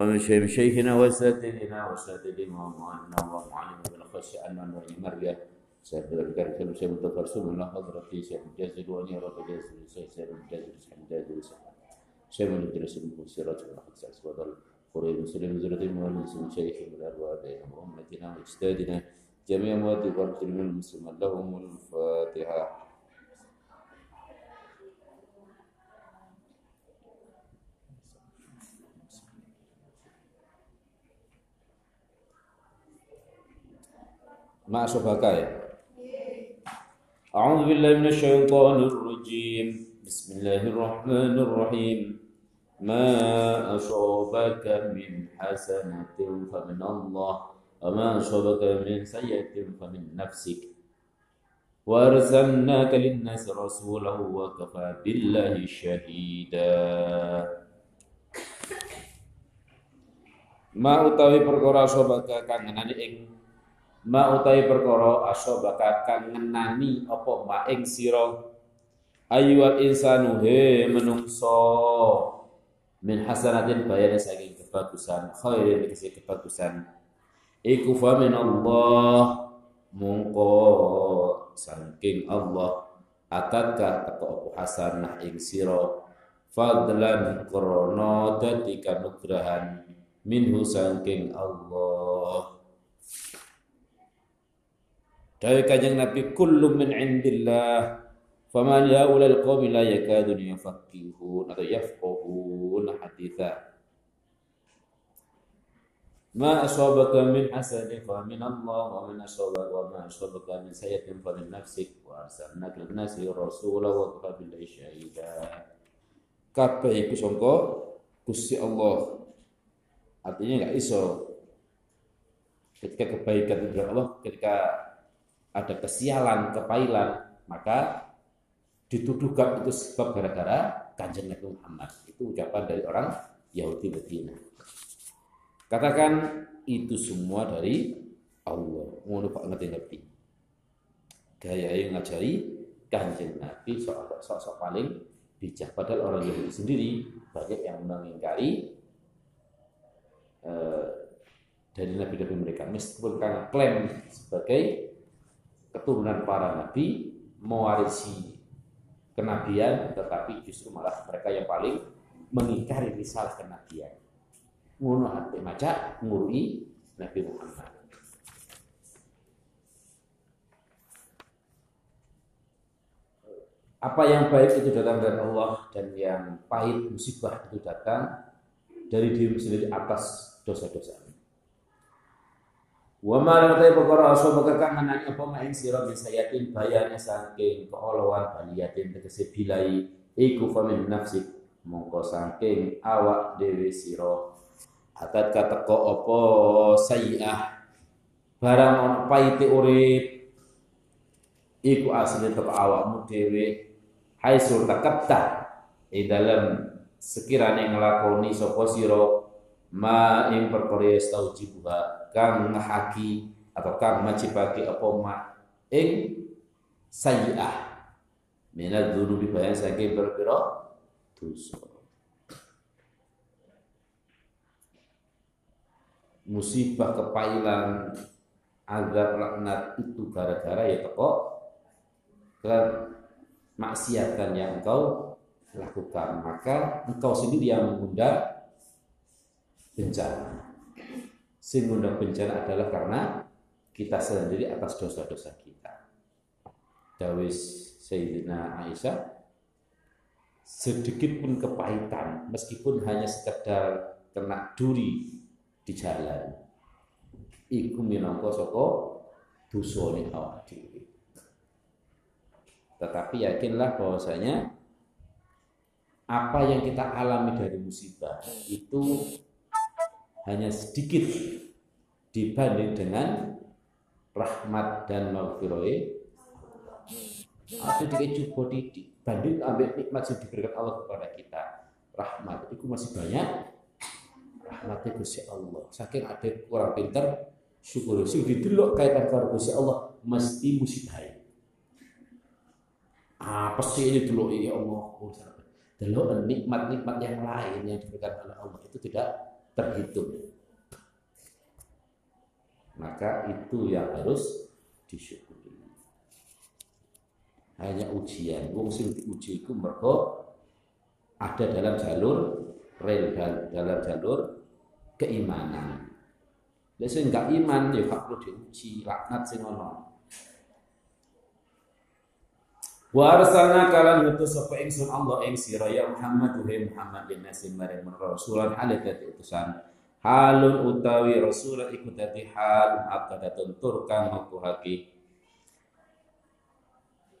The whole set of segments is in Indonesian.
ومن شيخ شيخنا وساتذنا وساتذنا ومعلمنا ومعلمنا بالخشية أن نوعي مرية سيد الكريم سيد مدفر سيد الله حضرتي سيد الجازل وني رب الجازل سيد سيد الجازل سيد الجازل من الجلس المفسرات والحق سيد وضل قريب مسلم زرد المؤمن سيد شيخ من الأرواح وأمتنا وأجدادنا جميع مواد المسلمين المسلمين لهم الفاتحة مع شفقايا أعوذ بالله من الشيطان الرجيم بسم الله الرحمن الرحيم ما أصابك من حسنة فمن الله وما أصابك من سيئة فمن نفسك وأرسلناك للناس رسولا وكفى بالله شهيدا ما utawi perkara sobaka kangenane ing ma utawi perkara asobaka kang ngenani apa ma ing sira? Ayyuhal insanu he menungso. Min hasanatin bayane saking kebagusan khairin tegese kebagusan. Iku fa min Allah mungko saking Allah. Atatka teko apa hasanah ing sira? Fadlan krana dadi kanugrahan minhu saking Allah Dawai kajang Nabi kullu min indillah faman ya'ula qawmi la yakadun yafakihun atau yafqohun haditha. Ma asabaka min hasanin fa min Allah wa min asabaka wa ma asabaka min sayyatin fa min nafsik wa arsalnaka lin-nasi rasula wa kafa billahi shahida. Iku sangka Gusti Allah. Artinya enggak iso ketika kebaikan dari Allah, ketika ada kesialan kepailan maka dituduhkan itu sebab gara-gara kanjeng Nabi Muhammad itu ucapan dari orang Yahudi Medina Katakan itu semua dari Allah. Ngono Pak ngerti ngerti. Gaya yang ngajari kanjeng Nabi sosok paling bijak. Padahal orang Yahudi sendiri banyak yang mengingkari eh, dari nabi-nabi mereka. Meskipun karena klaim sebagai keturunan para nabi mewarisi kenabian, tetapi justru malah mereka yang paling mengingkari risalah kenabian ngono ate maca ngurui Nabi Muhammad. Apa yang baik itu datang dari Allah dan yang pahit musibah itu datang dari diri sendiri atas dosa-dosa. Wa ma lam ta'i perkara asabaka kang ngenani apa? Ma ing sira min sayatin bayane saking keolowan baliyatin tegese bilai iku famin nafsik mongko saking awak dhewe sira. Atat kata ko opo sayi'ah. Barang on paite urip. Iku asli teko awakmu dhewe. Hai sur takatta ing dalam sekiranya ngelakoni sapa sira ma ing perkara staujibuha kang ngahaki atau kang majibake apa ma ing sayi'ah. Minad dzunubi bayan saking berpira dosa. Musibah kepailan azab laknat itu gara-gara ya teko maksiatan yang engkau lakukan. Maka engkau sendiri yang mengundang bencana sing bencana adalah karena kita sendiri atas dosa-dosa kita. Dawis Sayyidina Aisyah sedikit pun kepahitan meskipun hanya sekedar kena duri di jalan. Iku minangka saka dosane awak dhewe. Tetapi yakinlah bahwasanya apa yang kita alami dari musibah itu hanya sedikit dibanding dengan rahmat dan maghfirah Ada di coba dibanding ambil nikmat yang diberikan Allah kepada kita rahmat itu masih banyak rahmati Gusti Allah. Saking ada kurang pinter, syukur sing didelok kaitan karo Gusti Allah mesti musibah. Apa sih ini dulu ya Allah? Delok nikmat-nikmat yang lain yang diberikan oleh Allah itu tidak terhitung. Maka itu yang harus disyukuri. Hanya ujian. Wong sing diuji iku mergo ada dalam jalur rel dalam jalur keimanan. Lha sing enggak iman ya gak perlu diuji, laknat sing ono. Wa arsalna kalan ngutus sapa ingsun Allah ing sira ya Muhammad wa Muhammad bin nasim maring rasulan dadi utusan. Halun utawi rasul iku dadi hal akadatun tur kang makuhaki.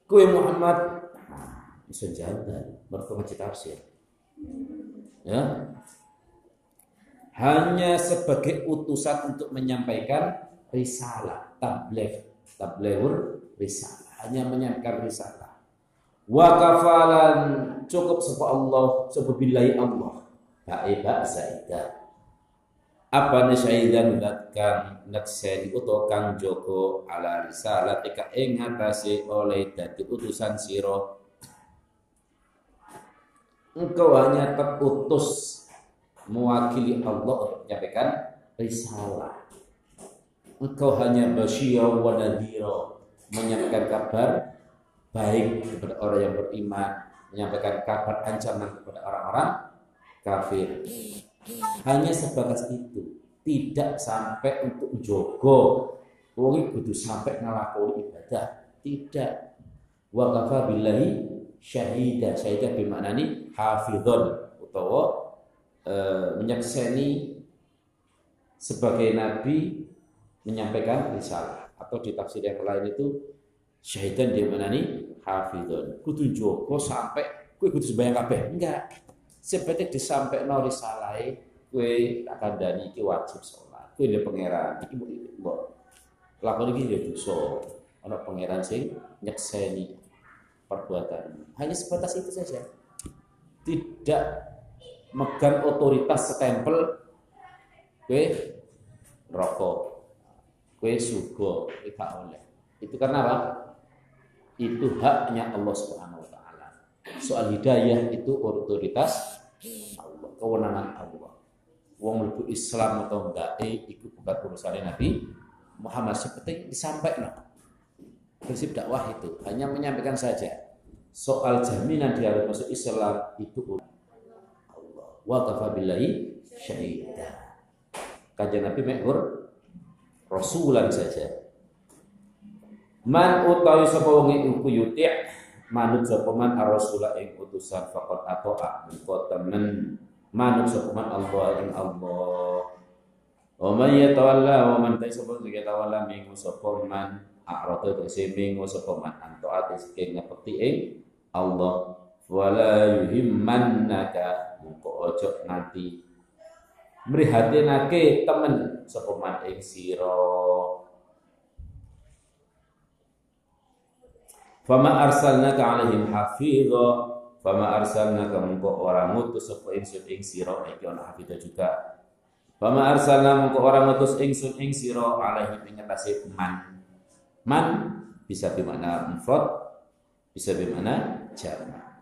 Kue Muhammad jalan mergo ngaji tafsir. Ya, hanya sebagai utusan untuk menyampaikan risalah, tabligh, tablighur risalah, hanya menyampaikan risalah. Wa kafalan cukup sebab Allah, sebab billahi Allah. Ba'iba zaidah. Apa ni syahidan kang nakseni uto kang joko ala risalah tika ing oleh dadi utusan siro engkau hanya terutus mewakili Allah untuk menyampaikan risalah. Engkau hanya basyir wa nadhira, menyampaikan kabar baik kepada orang yang beriman, menyampaikan kabar ancaman kepada orang-orang kafir. Hanya sebatas itu, tidak sampai untuk jogo. Wong kudu sampai ngelakoni ibadah, tidak. Wa kafa billahi syahida. Syahida bimaknani hafidhon utawa e, sebagai nabi menyampaikan risalah atau di tafsir yang lain itu syahidan dia menani hafidun kudu joko sampai kue kudu sembahyang kabeh. Enggak. Seperti disampaikan risalah kue akan dani iki wajib sholat. Kue dia pangeran iki mbok lakon iki ya dosa. Ana pangeran sing nyekseni perbuatan. Hanya sebatas itu saja. Tidak megang otoritas setempel kue rokok kue sugo tidak oleh. Itu karena apa itu haknya Allah Subhanahu wa taala. Soal hidayah itu otoritas Allah kewenangan Allah. Wong itu Islam atau enggak eh itu bukan urusan Nabi Muhammad. Seperti disampaikan. Prinsip dakwah itu hanya menyampaikan saja. Soal jaminan dia masuk Islam itu wa kafa billahi syahida. Kajian Nabi mekur rasulan saja. Man utawi sapa wong iku yuti' manut sapa man ar-rasula ing utusan faqat ata'a mengko temen manut sapa man Allah ing Allah. Wa man yatawalla wa man taisapa tawalla minggu sapa man a'rata tegese minggu sapa man antaat sing ngepekti ing Allah wala yuhimmannaka muka ojo nganti mrihatinake temen sapa man ing sira Fama arsalnaka alaihim hafidha Fama arsalnaka mungko ora ngutus sapa ingsun ing sira. Iki ana juga. Fama arsalna mungko ora ngutus ingsun ing sira alaihim ing atase man. Man bisa bermakna mufrad bisa bermakna jamak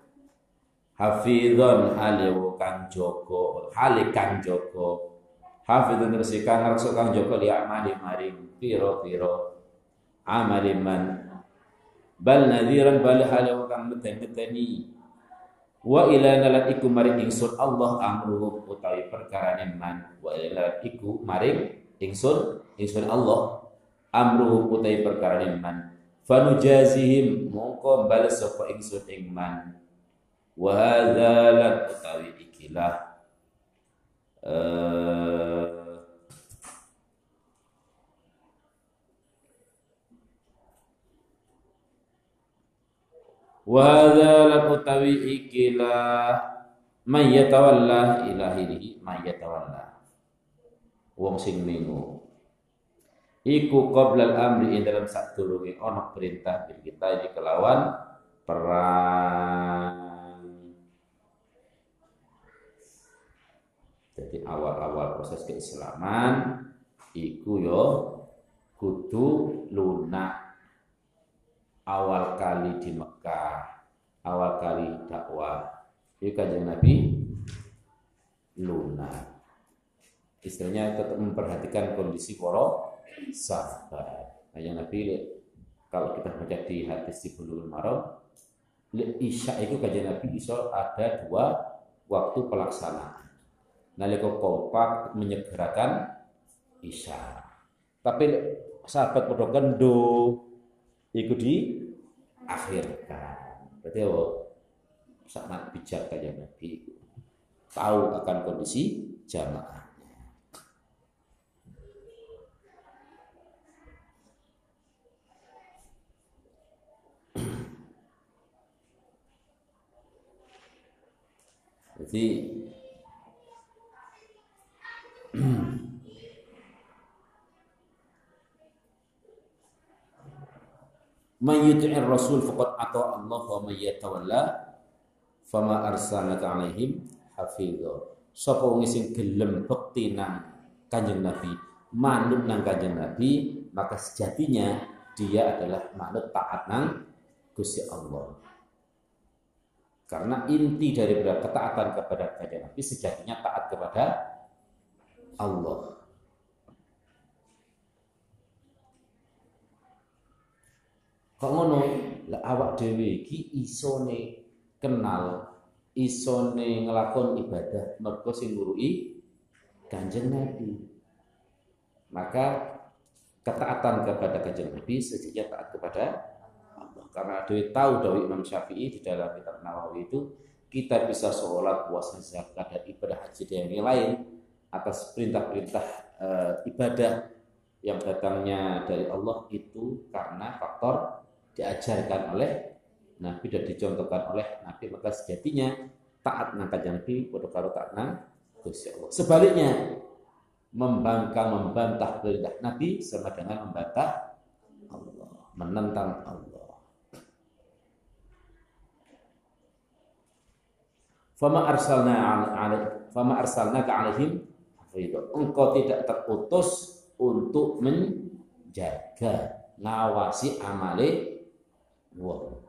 hafidhon halewo kang joko hale kang joko hafidhon terus kang ngarso kang joko li maring piro piro amali man bal nadhiran bal halewo kang meten-meteni wa ila nalat iku maring ingsun Allah amruhum utawi perkara man. Wa ila iku maring ingsun ingsun Allah amruhum utawi perkara man. Fanujazihim mongko bales sapa ingsun ing man. Wa hadza lan utawi ikilah uh, wa hadza utawi ikilah may yatawalla ilahi may wong sing mingu iku qabla amri ing dalam sadurunge ana perintah bil kita kelawan perang. Jadi awal-awal proses keislaman iku yo kudu lunak awal kali di Mekah, awal kali dakwah. Ini kanjeng Nabi lunak. istilahnya tetap memperhatikan kondisi para sahabat. Yang Nabi kalau kita baca di hadis di Bulughul Maram, Isya itu kajian Nabi iso ada dua waktu pelaksanaan. Nalika kompak menyegerakan Isya. Tapi sahabat padha kendo iku di akhirkan. Berarti oh, sangat bijak kajian Nabi tahu akan kondisi jamaah. Jadi Mayyuti'ir Rasul faqad atau Allah wa may yatawalla fama arsalnaka alaihim hafidho. Sapa wong sing gelem bekti nang Kanjeng Nabi, manut nang Kanjeng Nabi, maka sejatinya dia adalah manut taat nang Gusti Allah. Karena inti dari ketaatan kepada kanjeng Nabi sejatinya taat kepada Allah. Kok ngono? Lah awak dhewe iki isone kenal, isone ngelakon ibadah mergo sing ngurui Kanjeng Nabi. Maka ketaatan kepada Kanjeng Nabi sejatinya taat kepada karena ada tahu dari Imam Syafi'i di dalam kitab Nawawi itu kita bisa sholat, puasa, zakat dan ibadah haji dan yang lain atas perintah-perintah e, ibadah yang datangnya dari Allah itu karena faktor diajarkan oleh Nabi dan dicontohkan oleh Nabi maka sejatinya taat nang Nabi bodoh karo taat Gusti Allah. Sebaliknya membangkang membantah perintah Nabi sama dengan membantah Allah, menentang Allah. Fama arsalna alaih, fama arsalna ke alaihim Engkau tidak terputus untuk menjaga, ngawasi amale wong.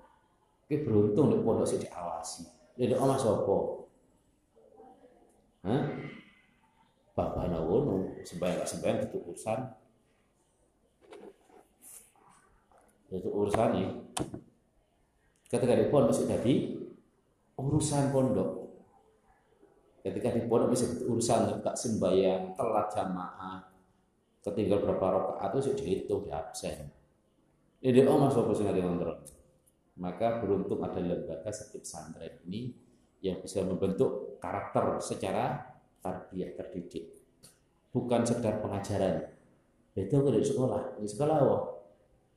Oke beruntung di pondok sih diawasi. Jadi omah sopo. Hah? Bapak nawono sembahyang sembahyang itu urusan. Itu urusan ini. Ketika di pondok sih tadi urusan pondok Ketika di pondok bisa urusan tak sembahyang, telat jamaah, ketinggal berapa rakaat itu sudah dihitung di absen. Ini oh mas apa sih ngontrol. Maka beruntung ada lembaga seperti pesantren ini yang bisa membentuk karakter secara tarbiyah terdidik. Bukan sekedar pengajaran. Itu kalau di sekolah, di sekolah oh,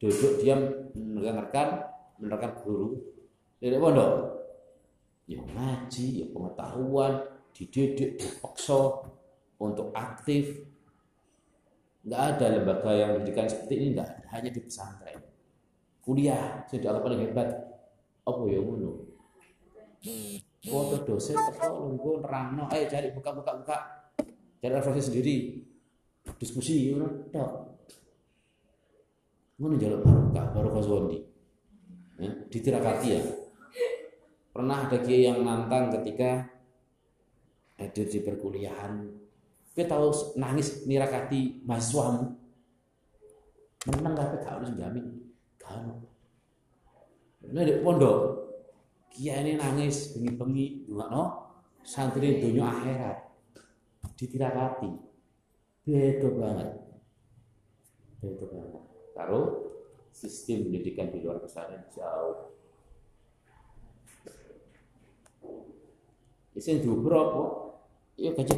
duduk diam mendengarkan mendengarkan guru. Di pondok, ya ngaji, ya pengetahuan, dididik, dipaksa untuk aktif. Nggak ada lembaga yang pendidikan seperti ini, nggak. Hanya di pesantren. Kuliah, sudah paling hebat. Apa ya ngono? Foto dosen teko lungguh nerangno, ayo cari buka-buka buka. Cari refleksi sendiri. Diskusi ngono tok. Ngono jaluk barokah, barokah zondi. Ya, ditirakati ya. Pernah ada kiai yang nantang ketika hadir di perkuliahan kita tahu nangis nirakati mahasiswamu menang gak harus jamin ini di pondok kia ini nangis bengi-bengi no santri dunia akhirat ditirakati. Beda banget. Beda banget. Taruh sistem pendidikan di luar pesantren jauh. Isen diukur apa? Ya gaji